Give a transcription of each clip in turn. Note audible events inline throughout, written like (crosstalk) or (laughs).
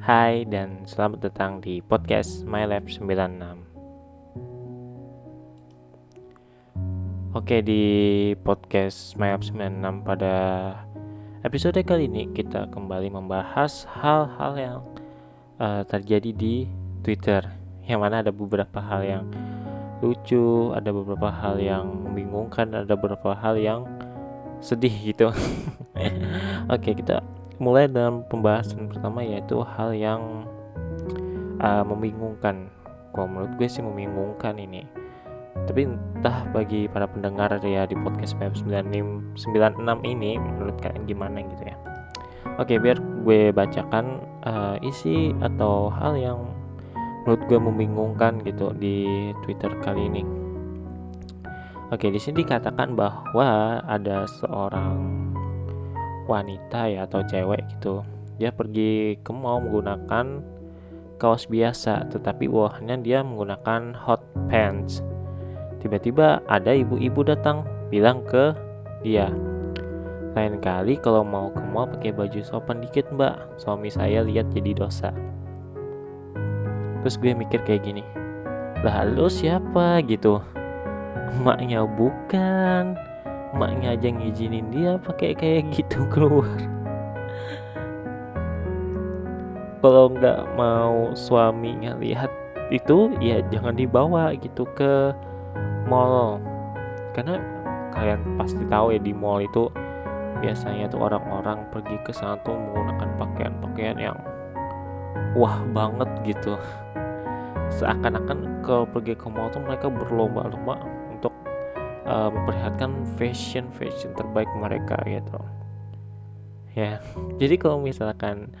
Hai dan selamat datang di podcast My Lab 96 Oke di podcast My Lab 96 pada episode kali ini kita kembali membahas hal-hal yang uh, terjadi di Twitter Yang mana ada beberapa hal yang lucu, ada beberapa hal yang membingungkan, ada beberapa hal yang sedih gitu. (laughs) Oke kita mulai dengan pembahasan pertama yaitu hal yang uh, membingungkan. Kalau menurut gue sih membingungkan ini. Tapi entah bagi para pendengar ya di podcast PM96 ini menurut kalian gimana gitu ya. Oke, biar gue bacakan uh, isi atau hal yang menurut gue membingungkan gitu di Twitter kali ini. Oke, di sini dikatakan bahwa ada seorang wanita ya atau cewek gitu dia pergi ke mall menggunakan kaos biasa tetapi bawahnya dia menggunakan hot pants. Tiba-tiba ada ibu-ibu datang bilang ke dia lain kali kalau mau ke mall pakai baju sopan dikit mbak. Suami saya lihat jadi dosa. Terus gue mikir kayak gini lah lu siapa gitu? Emaknya bukan emaknya aja ngizinin dia pakai kayak gitu keluar. Kalau nggak mau suaminya lihat itu ya jangan dibawa gitu ke mall. Karena kalian pasti tahu ya di mall itu biasanya tuh orang-orang pergi ke sana tuh menggunakan pakaian-pakaian yang wah banget gitu. Seakan-akan kalau pergi ke mall tuh mereka berlomba-lomba uh, memperlihatkan fashion fashion terbaik mereka gitu. Ya jadi kalau misalkan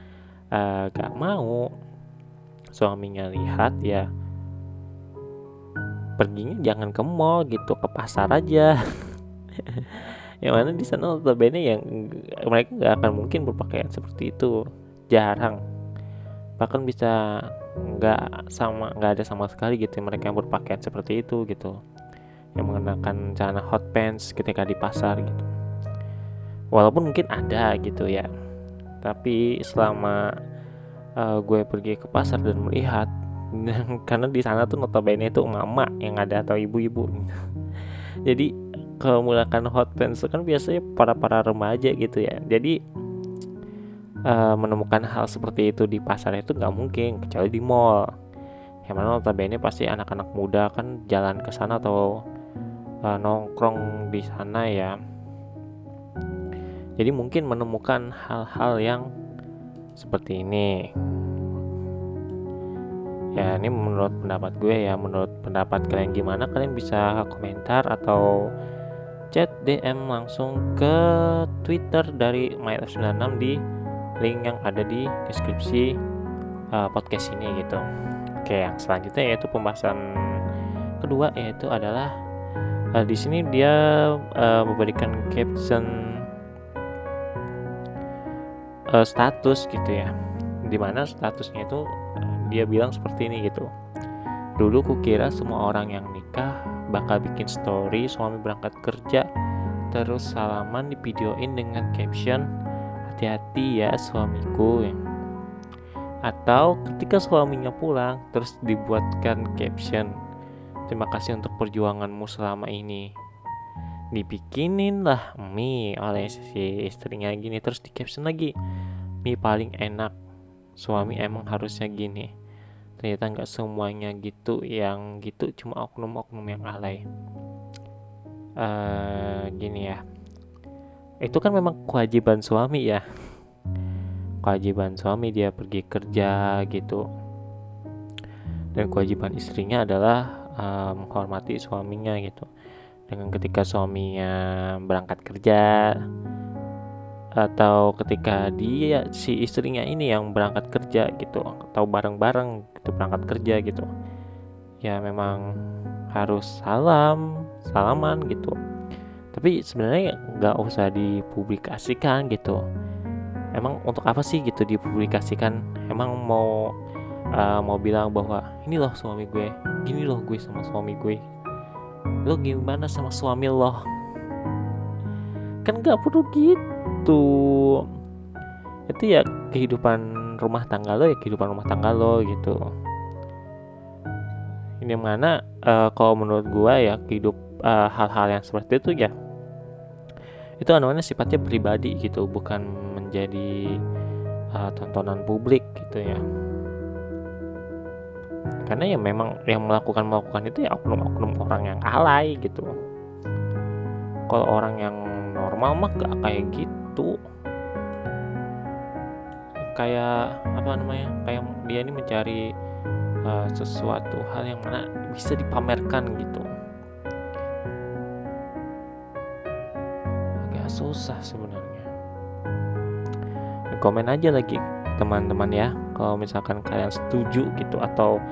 uh, gak mau suaminya lihat ya perginya jangan ke mall gitu ke pasar aja. (laughs) Yang mana di sana notabene yang mereka nggak akan mungkin berpakaian seperti itu. Jarang. Bahkan bisa nggak sama nggak ada sama sekali gitu mereka yang berpakaian seperti itu gitu yang mengenakan celana hot pants ketika di pasar gitu. Walaupun mungkin ada gitu ya tapi selama uh, gue pergi ke pasar dan melihat (laughs) karena di sana tuh notabene itu mama yang ada atau ibu-ibu. (laughs) Jadi kalau menggunakan hot pants kan biasanya para para remaja gitu ya. Jadi uh, menemukan hal seperti itu di pasar itu nggak mungkin kecuali di mall. Yang mana notabene pasti anak-anak muda kan jalan ke sana atau uh, nongkrong di sana ya. Jadi mungkin menemukan hal-hal yang seperti ini. Ya ini menurut pendapat gue ya. Menurut pendapat kalian gimana? Kalian bisa komentar atau chat DM langsung ke Twitter dari My96 di link yang ada di deskripsi uh, podcast ini gitu. Oke, yang selanjutnya yaitu pembahasan kedua yaitu adalah uh, di sini dia uh, memberikan caption uh, status gitu ya. Di mana statusnya itu dia bilang seperti ini gitu. Dulu kukira semua orang yang nikah bakal bikin story suami berangkat kerja terus salaman di videoin dengan caption hati-hati ya suamiku. Atau ketika suaminya pulang terus dibuatkan caption Terima kasih untuk perjuanganmu selama ini. Dibikinin lah mie oleh si istrinya gini terus di caption lagi mie paling enak. Suami emang harusnya gini. Ternyata nggak semuanya gitu yang gitu cuma oknum-oknum yang alay. Uh, gini ya. Itu kan memang kewajiban suami ya. Kewajiban suami dia pergi kerja gitu. Dan kewajiban istrinya adalah menghormati suaminya gitu. Dengan ketika suaminya berangkat kerja atau ketika dia si istrinya ini yang berangkat kerja gitu atau bareng-bareng gitu berangkat kerja gitu. Ya memang harus salam salaman gitu. Tapi sebenarnya nggak usah dipublikasikan gitu. Emang untuk apa sih gitu dipublikasikan? Emang mau uh, mau bilang bahwa ini loh suami gue gini loh gue sama suami gue. Lo gimana sama suami lo? Kan gak perlu gitu. Itu ya kehidupan rumah tangga lo ya kehidupan rumah tangga lo gitu. Ini mana uh, kalau menurut gua ya hidup uh, hal-hal yang seperti itu ya itu anuannya sifatnya pribadi gitu bukan menjadi uh, tontonan publik gitu ya karena ya memang yang melakukan melakukan itu ya oknum-oknum orang yang alay gitu kalau orang yang normal mah gak kayak gitu. Kayak apa namanya kayak dia ini mencari uh, sesuatu hal yang mana bisa dipamerkan gitu. Agak susah sebenarnya. Komen aja lagi teman-teman ya. Kalau misalkan kalian setuju gitu atau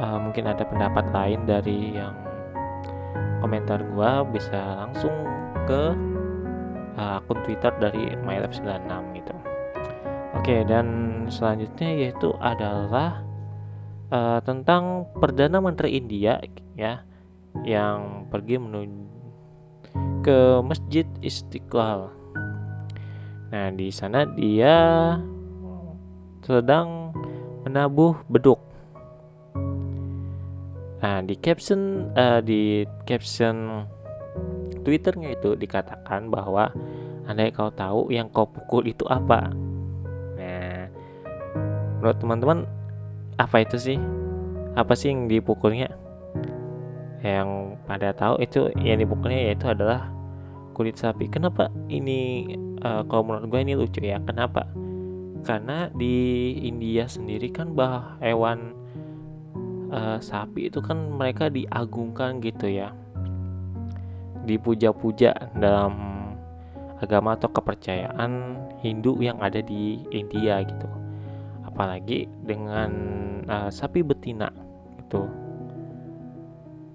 uh, mungkin ada pendapat lain dari yang komentar gua bisa langsung ke uh, akun Twitter dari mylab96 gitu. Oke, dan selanjutnya yaitu adalah uh, tentang perdana menteri India ya yang pergi menuju ke Masjid Istiqlal. Nah, di sana dia sedang menabuh beduk. Nah, di caption uh, di caption Twitternya itu dikatakan bahwa andai kau tahu yang kau pukul itu apa. Nah, menurut teman-teman apa itu sih? Apa sih yang dipukulnya? Yang pada tahu itu yang dipukulnya yaitu adalah kulit sapi. Kenapa ini uh, kalau menurut gue ini lucu ya? Kenapa? karena di India sendiri kan bah hewan uh, sapi itu kan mereka diagungkan gitu ya. Dipuja-puja dalam agama atau kepercayaan Hindu yang ada di India gitu. Apalagi dengan uh, sapi betina gitu.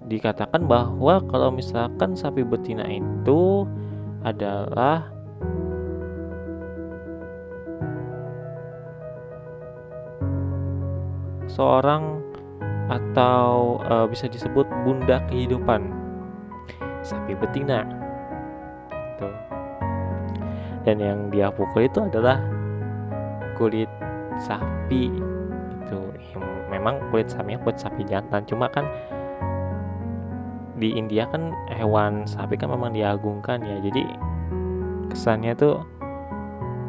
Dikatakan bahwa kalau misalkan sapi betina itu adalah seorang atau uh, bisa disebut bunda kehidupan. Sapi betina. Tuh. Dan yang dia pukul itu adalah kulit sapi. Itu memang kulit sapinya kulit sapi jantan. Cuma kan di India kan hewan sapi kan memang diagungkan ya. Jadi kesannya tuh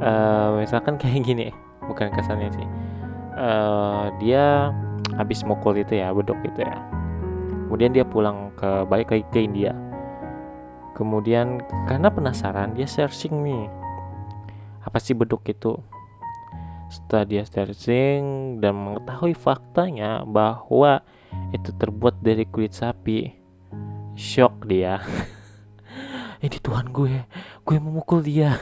uh, misalkan kayak gini. Bukan kesannya sih. Uh, dia habis mukul itu ya beduk itu ya. Kemudian dia pulang ke balik lagi ke India. Kemudian karena penasaran dia searching nih. Apa sih beduk itu? Setelah dia searching dan mengetahui faktanya bahwa itu terbuat dari kulit sapi. Shock dia. (laughs) Ini Tuhan gue. Gue memukul dia.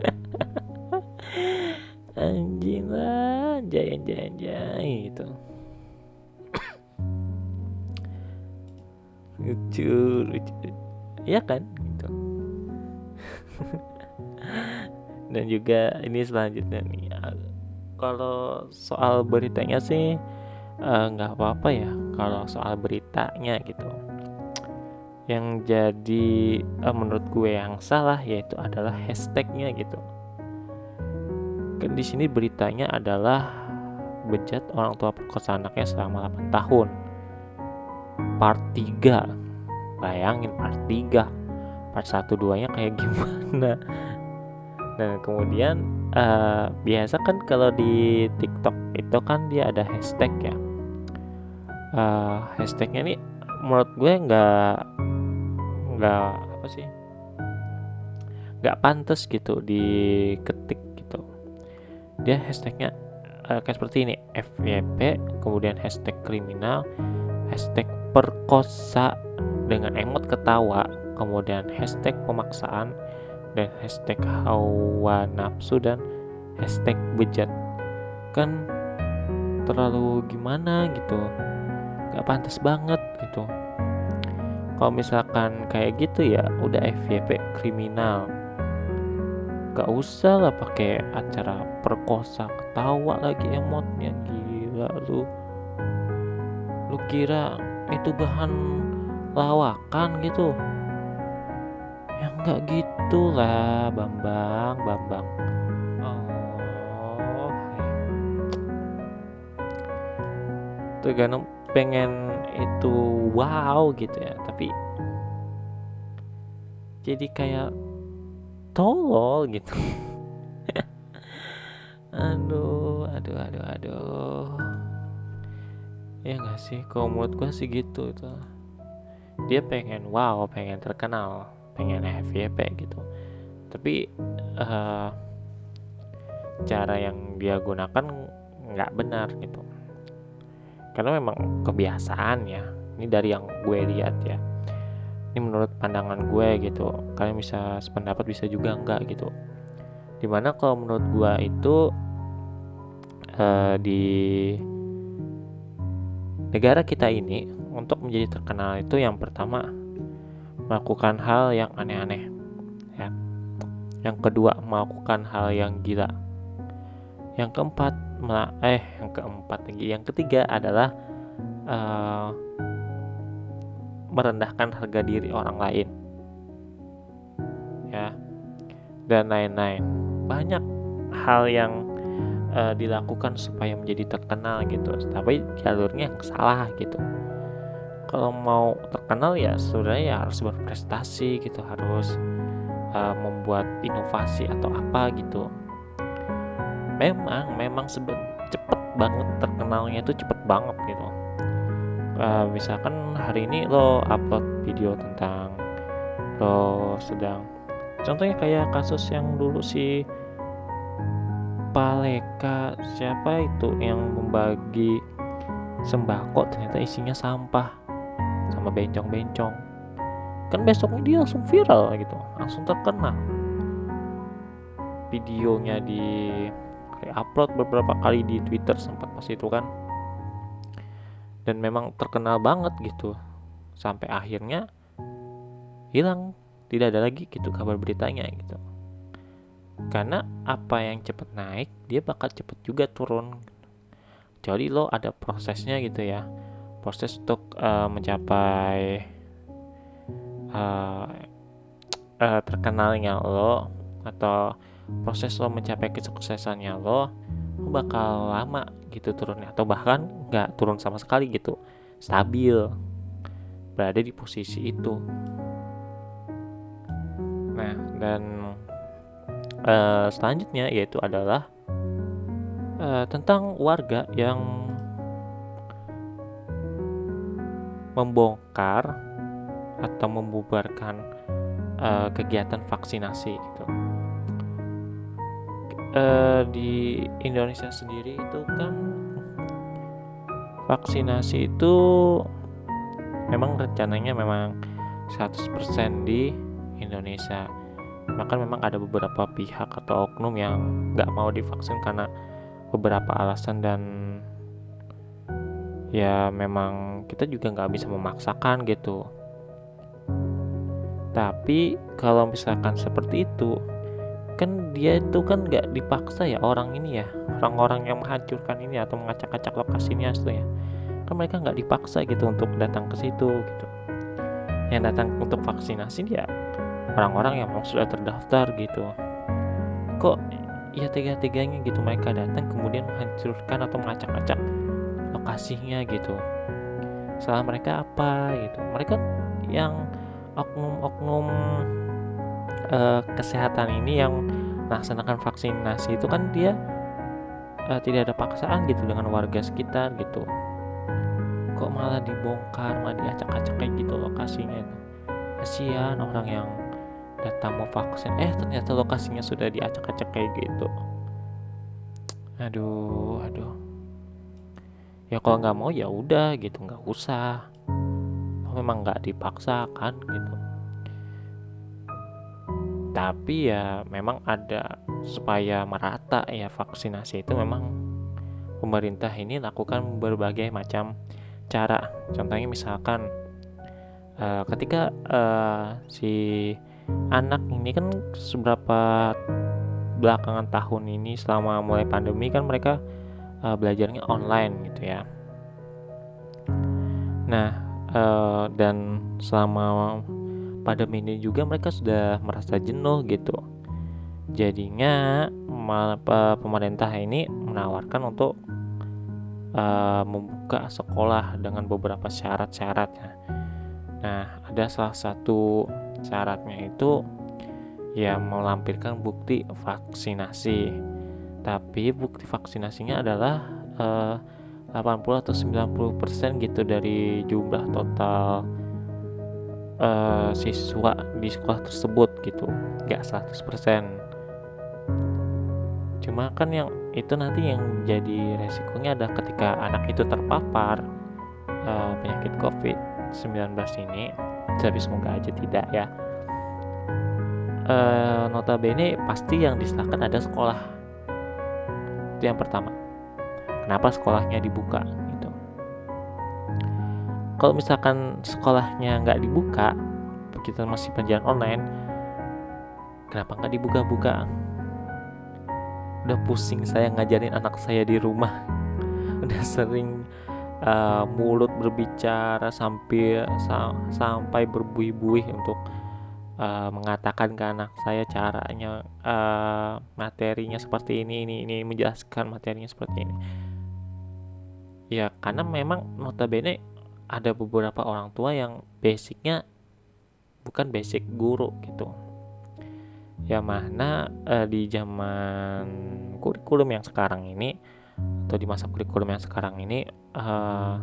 (laughs) Anjing lah. Jaya jaya jaya gitu lucu lucu. Ya kan? Gitu. (laughs) Dan juga ini selanjutnya nih kalau soal beritanya sih eh, nggak uh, apa-apa ya kalau soal beritanya gitu. Yang jadi uh, menurut gue yang salah yaitu adalah hashtagnya gitu. Kan di sini beritanya adalah bejat orang tua perkosa anaknya selama 8 tahun. Part 3. Bayangin part 3. Part 1 2 nya kayak (laughs) gimana. Nah, kemudian uh, biasa kan kalau di TikTok itu kan dia ada hashtag ya. Uh, hashtagnya ini menurut gue nggak nggak apa sih nggak pantas gitu diketik dia hashtagnya uh, kayak seperti ini FYP kemudian hashtag kriminal hashtag perkosa dengan emot ketawa kemudian hashtag pemaksaan dan hashtag hawa nafsu dan hashtag bejat. Kan terlalu gimana gitu gak pantas banget gitu. Kalau misalkan kayak gitu ya udah FYP kriminal. Gak usah lah pakai acara perkosa ketawa lagi emotnya gila lu. Lu kira itu bahan lawakan gitu. Ya nggak gitulah Bambang Bambang. Oh iya. tergantung pengen itu wow gitu ya tapi jadi kayak tolol gitu. (laughs) Aduh aduh aduh aduh ya nggak sih? Kalau menurut gue sih gitu itu. Dia pengen wow pengen terkenal pengen FYP gitu. Tapi uh, cara yang dia gunakan nggak benar gitu. Karena memang kebiasaan ya. Ini dari yang gue lihat ya. Ini menurut pandangan gue gitu. Kalian bisa sependapat bisa juga enggak gitu. Di mana kalau menurut gue itu uh, di negara kita ini untuk menjadi terkenal itu yang pertama melakukan hal yang aneh-aneh ya. Yang kedua melakukan hal yang gila. Yang keempat eh yang keempat lagi. Yang ketiga adalah uh, merendahkan harga diri orang lain ya. Dan lain-lain. Banyak hal yang uh, dilakukan supaya menjadi terkenal gitu. Tapi jalurnya yang salah gitu. Kalau mau terkenal ya sebenarnya ya harus berprestasi gitu harus uh, membuat inovasi atau apa gitu. Memang memang seben cepet banget terkenalnya itu cepet banget gitu. Uh, misalkan hari ini lo upload video tentang lo sedang contohnya kayak kasus yang dulu si Paleka siapa itu yang membagi sembako? Ternyata isinya sampah sama bencong-bencong. Kan besoknya dia langsung viral gitu langsung terkenal videonya di upload beberapa kali di Twitter sempat pas itu kan. Dan memang terkenal banget gitu. Sampai akhirnya hilang tidak ada lagi gitu kabar beritanya gitu karena apa yang cepat naik dia bakal cepet juga turun. Jadi lo ada prosesnya gitu ya. Proses untuk uh, mencapai uh, uh, terkenalnya lo atau proses lo mencapai kesuksesannya lo, lo bakal lama gitu turunnya. Atau bahkan nggak turun sama sekali gitu. Stabil. Berada di posisi itu. Nah dan uh, selanjutnya yaitu adalah uh, tentang warga yang membongkar atau membubarkan uh, kegiatan vaksinasi gitu. Uh, di Indonesia sendiri itu kan vaksinasi itu memang rencananya memang 100% di Indonesia bahkan memang ada beberapa pihak atau oknum yang nggak mau divaksin karena beberapa alasan dan ya memang kita juga nggak bisa memaksakan gitu. Tapi kalau misalkan seperti itu kan dia itu kan nggak dipaksa ya orang ini ya orang-orang yang menghancurkan ini atau mengacak-acak lokasinya itu ya. Kan mereka nggak dipaksa gitu untuk datang ke situ gitu. Yang datang untuk vaksinasi dia orang-orang yang memang sudah terdaftar gitu. Kok ya tega-teganya gitu mereka datang kemudian menghancurkan atau mengacak-acak lokasinya gitu. Salah mereka apa gitu. Mereka yang oknum-oknum uh, kesehatan ini yang melaksanakan vaksinasi itu kan dia uh, tidak ada paksaan gitu dengan warga sekitar gitu. Kok malah dibongkar malah diacak-acak kayak gitu lokasinya kasihan orang yang datang mau vaksin. Eh ternyata lokasinya sudah diacak-acak kayak gitu. Aduh aduh. Ya kalau nggak mau ya udah gitu nggak usah. Memang nggak dipaksakan gitu. Tapi ya memang ada supaya merata ya vaksinasi itu memang pemerintah ini lakukan berbagai macam cara. Contohnya misalkan uh, ketika uh, si anak ini kan seberapa belakangan tahun ini selama mulai pandemi kan mereka uh, belajarnya online gitu ya. Nah, uh, dan selama pandemi ini juga mereka sudah merasa jenuh gitu. Jadinya pemerintah ini menawarkan untuk uh, membuka sekolah dengan beberapa syarat-syaratnya. Nah, ada salah satu syaratnya itu ya melampirkan bukti vaksinasi. Tapi bukti vaksinasinya adalah uh, 80 atau 90% gitu dari jumlah total uh, siswa di sekolah tersebut gitu nggak 100% cuma kan yang itu nanti yang jadi resikonya ada ketika anak itu terpapar uh, penyakit COVID-19 ini tapi semoga aja tidak ya. Uh, notabene pasti yang diserahkan ada sekolah. Itu yang pertama. Kenapa sekolahnya dibuka gitu. Kalau misalkan sekolahnya nggak dibuka kita masih penjalan online kenapa nggak dibuka-buka? Udah pusing saya ngajarin anak saya di rumah. (laughs) Udah sering uh, mulut berbicara sampai sa sampai berbuih-buih untuk uh, mengatakan ke anak saya caranya uh, materinya seperti ini ini ini menjelaskan materinya seperti ini. Ya karena memang notabene ada beberapa orang tua yang basicnya bukan basic guru gitu. Ya mana uh, di zaman kurikulum yang sekarang ini atau di masa kurikulum yang sekarang ini uh,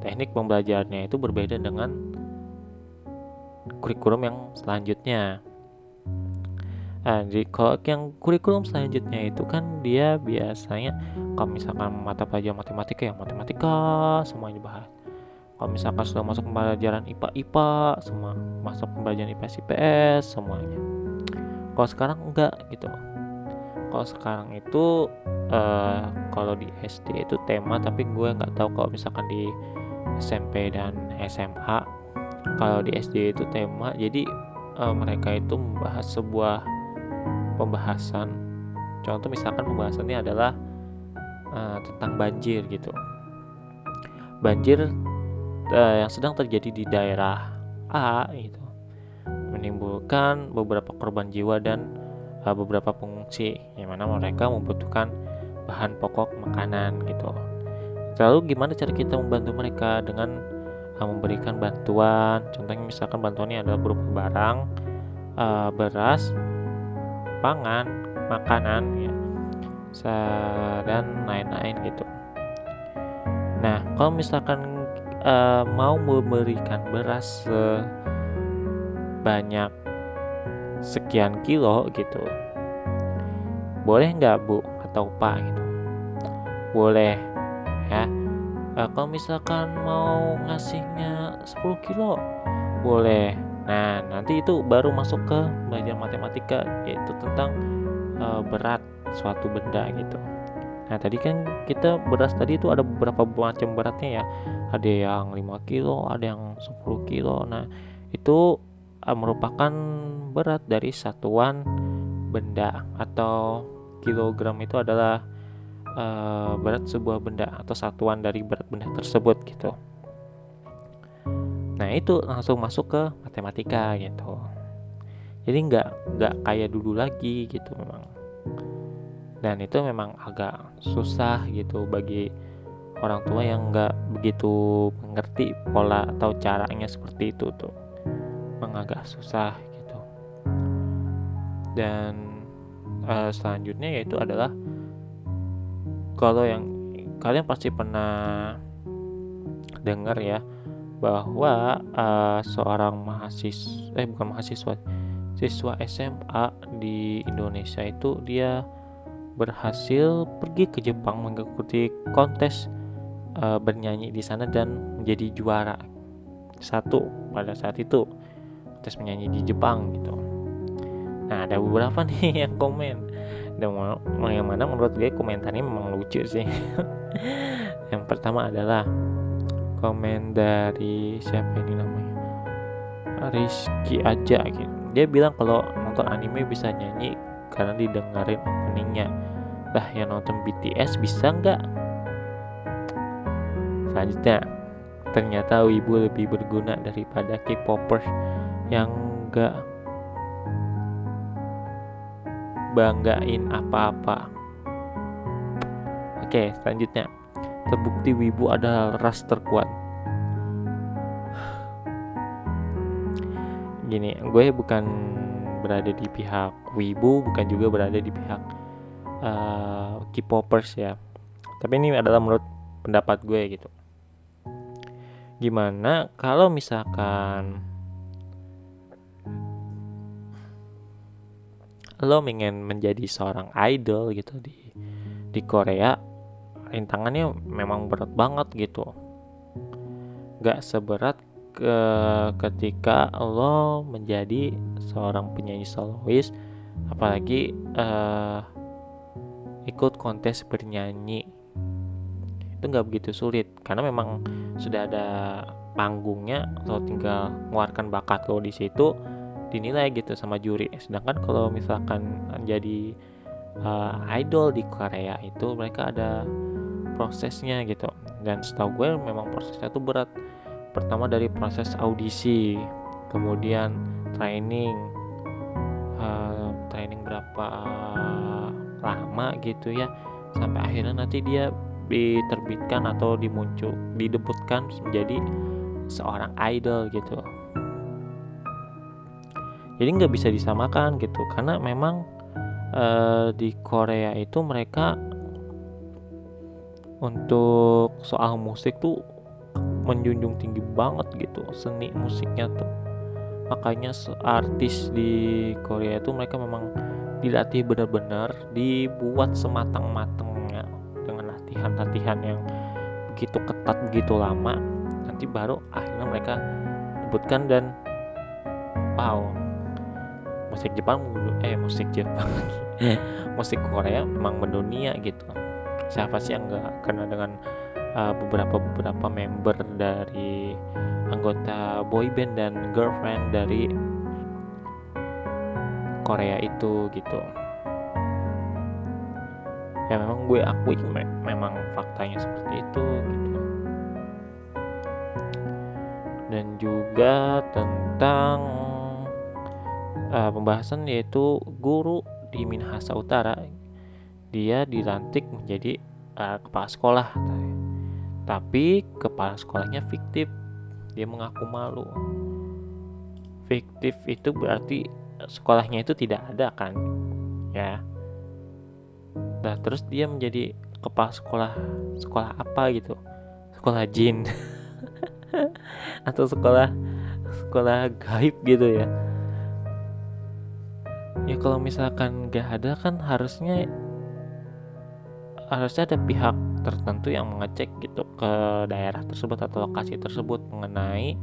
teknik pembelajarannya itu berbeda dengan kurikulum yang selanjutnya Nah, di kalau yang kurikulum selanjutnya itu kan dia biasanya kalau misalkan mata pelajaran matematika ya matematika semuanya dibahas. Kalau misalkan sudah masuk pembelajaran IPA IPA semua masuk pembelajaran IPS IPS semuanya. Kalau sekarang enggak gitu. Kalau sekarang itu uh, kalau di SD itu tema tapi gue nggak tahu kalau misalkan di SMP dan SMA kalau di SD itu tema jadi uh, mereka itu membahas sebuah pembahasan. Contoh misalkan pembahasannya adalah uh, tentang banjir gitu. Banjir uh, yang sedang terjadi di daerah A gitu menimbulkan beberapa korban jiwa dan beberapa pengungsi yang mana mereka membutuhkan bahan pokok makanan gitu lalu gimana cara kita membantu mereka dengan uh, memberikan bantuan contohnya misalkan bantuannya adalah berupa barang uh, beras pangan, makanan ya dan lain-lain gitu. Nah, kalau misalkan uh, mau memberikan beras sebanyak sekian kilo gitu, boleh nggak bu atau pak gitu? Boleh ya. Uh, kalau misalkan mau ngasihnya 10 kilo, boleh Nah, nanti itu baru masuk ke belajar matematika yaitu tentang uh, berat suatu benda gitu. Nah, tadi kan kita beras tadi itu ada beberapa macam beratnya ya. Ada yang 5 kilo, ada yang 10 kilo. Nah, itu merupakan berat dari satuan benda atau kilogram itu adalah uh, berat sebuah benda atau satuan dari berat benda tersebut gitu. Nah itu langsung masuk ke matematika gitu. Jadi nggak nggak kayak dulu lagi gitu memang. Dan itu memang agak susah gitu bagi orang tua yang nggak begitu mengerti pola atau caranya seperti itu tuh. Memang agak susah gitu. Dan uh, selanjutnya yaitu adalah kalau yang kalian pasti pernah dengar ya bahwa uh, seorang mahasiswa eh bukan mahasiswa siswa SMA di Indonesia itu dia berhasil pergi ke Jepang mengikuti kontes uh, bernyanyi di sana dan menjadi juara satu pada saat itu kontes menyanyi di Jepang gitu. Nah ada beberapa (laughs) nih yang komen. Dan yang mana menurut gue komentarnya memang lucu sih. (laughs) yang pertama adalah komen dari siapa ini namanya? Rizky aja gitu. Dia bilang kalau nonton anime bisa nyanyi karena didengarin openingnya. Lah yang nonton BTS bisa nggak? Selanjutnya ternyata wibu lebih berguna daripada K-popers yang nggak banggain apa-apa. Oke selanjutnya. Terbukti wibu adalah ras terkuat. Gini gue bukan berada di pihak wibu bukan juga berada di pihak uh, K-popers ya. Tapi ini adalah menurut pendapat gue gitu. Gimana kalau misalkan lo ingin menjadi seorang idol gitu di di Korea rintangannya memang berat banget gitu. Gak seberat ke ketika lo menjadi seorang penyanyi solois apalagi uh, ikut kontes bernyanyi. Itu nggak begitu sulit karena memang sudah ada panggungnya lo tinggal mengeluarkan bakat lo di situ dinilai gitu sama juri. Sedangkan kalau misalkan jadi uh, idol di Korea itu mereka ada prosesnya gitu. Dan setahu gue memang prosesnya tuh berat. Pertama dari proses audisi kemudian training uh, training berapa lama gitu ya sampai akhirnya nanti dia diterbitkan atau dimuncul didebutkan menjadi seorang idol gitu jadi nggak bisa disamakan gitu. Karena memang uh, di Korea itu mereka untuk soal musik tuh menjunjung tinggi banget gitu. Seni musiknya tuh. Makanya artis di Korea itu mereka memang dilatih benar-benar dibuat sematang-matangnya dengan latihan-latihan yang begitu ketat begitu lama. Nanti baru akhirnya mereka debutkan dan wow musik Jepang eh musik Jepang (laughs) musik Korea memang mendunia gitu. Siapa sih yang nggak kenal dengan uh, beberapa beberapa member dari anggota boyband dan girlfriend dari Korea itu gitu? Ya memang gue akui me memang faktanya seperti itu gitu. Dan juga tentang uh, pembahasan yaitu guru di Minahasa Utara dia dilantik menjadi uh, kepala sekolah tapi kepala sekolahnya fiktif dia mengaku malu. Fiktif itu berarti sekolahnya itu tidak ada kan ya? Nah terus dia menjadi kepala sekolah sekolah apa gitu? Sekolah jin. (laughs) Atau sekolah sekolah gaib gitu ya ya kalau misalkan gak ada kan harusnya harusnya ada pihak tertentu yang mengecek gitu ke daerah tersebut atau lokasi tersebut mengenai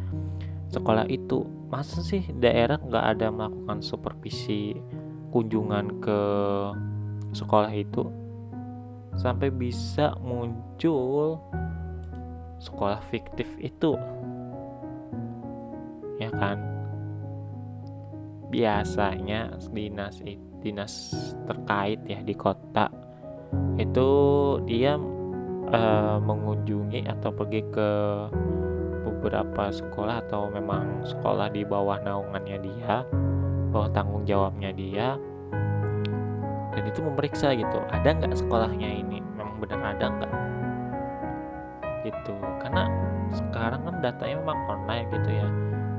sekolah itu. Masa sih daerah nggak ada melakukan supervisi kunjungan ke sekolah itu? Sampai bisa muncul sekolah fiktif itu. Ya kan biasanya dinas dinas terkait ya di kota itu dia uh, mengunjungi atau pergi ke beberapa sekolah atau memang sekolah di bawah naungannya dia, bawah tanggung jawabnya dia, dan itu memeriksa gitu, ada nggak sekolahnya ini, memang benar ada nggak, gitu. Karena sekarang kan datanya memang online gitu ya,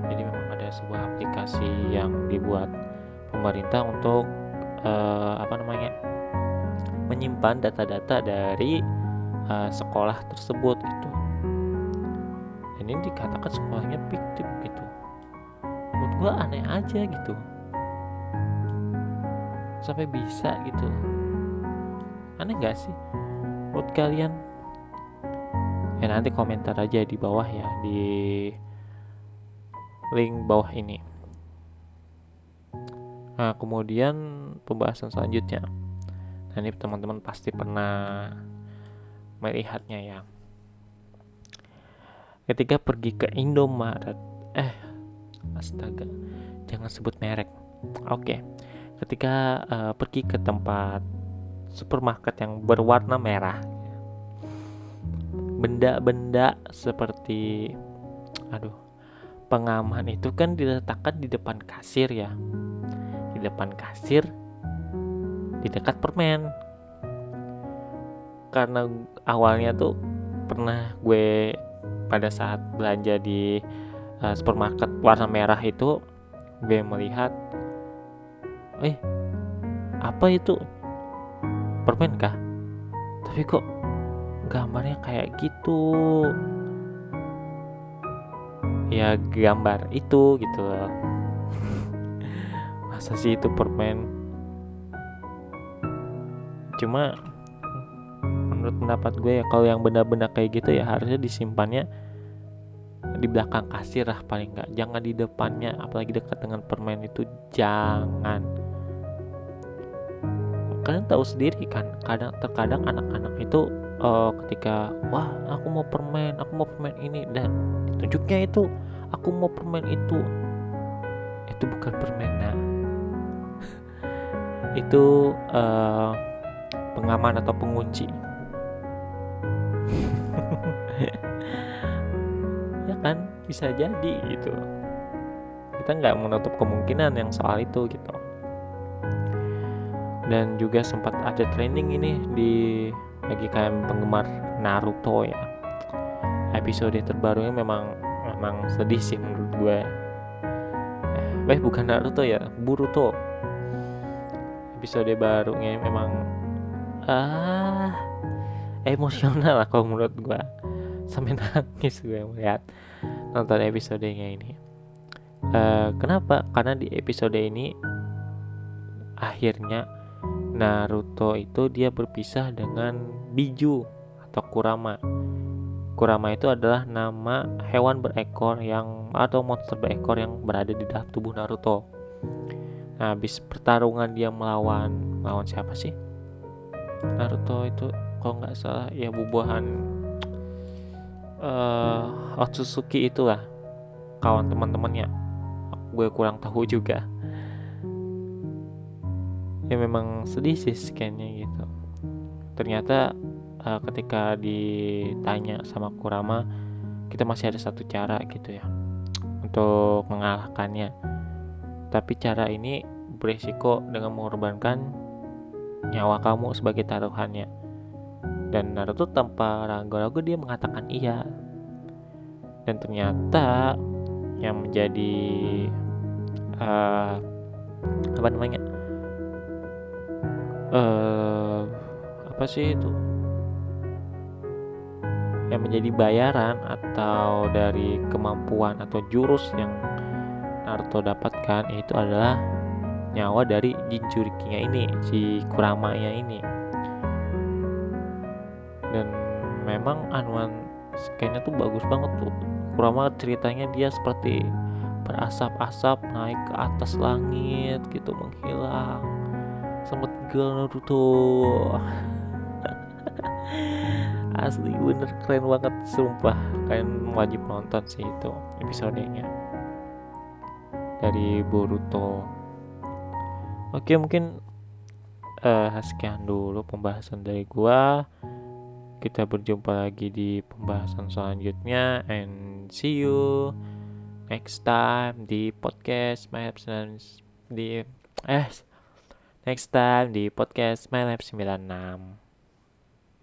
jadi memang ada sebuah aplikasi yang dibuat pemerintah untuk uh, apa namanya menyimpan data-data dari uh, sekolah tersebut gitu. Dan ini dikatakan sekolahnya fiktif gitu. Menurut gue aneh aja gitu. Sampai bisa gitu. Aneh gak sih? Menurut kalian? Ya nanti komentar aja di bawah ya di link bawah ini. Nah kemudian pembahasan selanjutnya. Nah ini teman-teman pasti pernah melihatnya ya. Ketika pergi ke Indomaret eh astaga jangan sebut merek. Oke ketika uh, pergi ke tempat supermarket yang berwarna merah benda-benda seperti aduh pengaman itu kan diletakkan di depan kasir ya. Di depan kasir di dekat permen. Karena awalnya tuh pernah gue pada saat belanja di uh, supermarket warna merah itu gue melihat eh apa itu? Permen kah? Tapi kok gambarnya kayak gitu ya gambar itu gitu loh. (laughs) Masa sih itu permen? Cuma menurut pendapat gue ya kalau yang benda-benda kayak gitu ya harusnya disimpannya di belakang kasir lah paling nggak. Jangan di depannya apalagi dekat dengan permen itu jangan. Kalian tahu sendiri kan kadang terkadang anak-anak itu uh, ketika wah aku mau permen aku mau permen ini dan tunjuknya itu aku mau permen itu. Itu bukan permen nah (laughs) itu uh, pengaman atau pengunci. (laughs) Ya kan? Bisa jadi gitu. Kita nggak menutup kemungkinan yang soal itu gitu. Dan juga sempat ada training ini di bagi kalian penggemar Naruto ya episode terbarunya memang memang sedih sih menurut gue. Eh, eh bukan Naruto ya Boruto episode barunya memang ah emosional lah kalau menurut gue. Sampai nangis gue melihat nonton episodenya ini. Uh, kenapa? Karena di episode ini akhirnya Naruto itu dia berpisah dengan Biju atau Kurama. Kurama itu adalah nama hewan berekor yang atau monster berekor yang berada di dalam tubuh Naruto. Nah, habis pertarungan dia melawan melawan siapa sih? Naruto itu kalau nggak salah ya bubuhan uh, Otsutsuki itulah kawan teman-temannya. Gue kurang tahu juga ya memang sedih sih scannya gitu ternyata uh, ketika ditanya sama Kurama kita masih ada satu cara gitu ya untuk mengalahkannya. Tapi cara ini beresiko dengan mengorbankan nyawa kamu sebagai taruhannya. Dan Naruto tanpa ragu-ragu dia mengatakan iya. Dan ternyata yang menjadi uh, apa namanya uh, apa sih itu yang menjadi bayaran atau dari kemampuan atau jurus yang Naruto dapatkan itu adalah nyawa dari Jinchurikinya ini si Kuramanya ini. Dan memang anuan skenya tuh bagus banget tuh. Kurama ceritanya dia seperti berasap-asap naik ke atas langit gitu menghilang. Sempat girl Naruto (laughs) asli bener. Keren banget sumpah. Kalian wajib nonton sih itu episodenya. Dari Boruto. Oke mungkin uh, sekian dulu pembahasan dari gua. Kita berjumpa lagi di pembahasan selanjutnya and see you next time di podcast my absence di eh next time di podcast My Lab 96.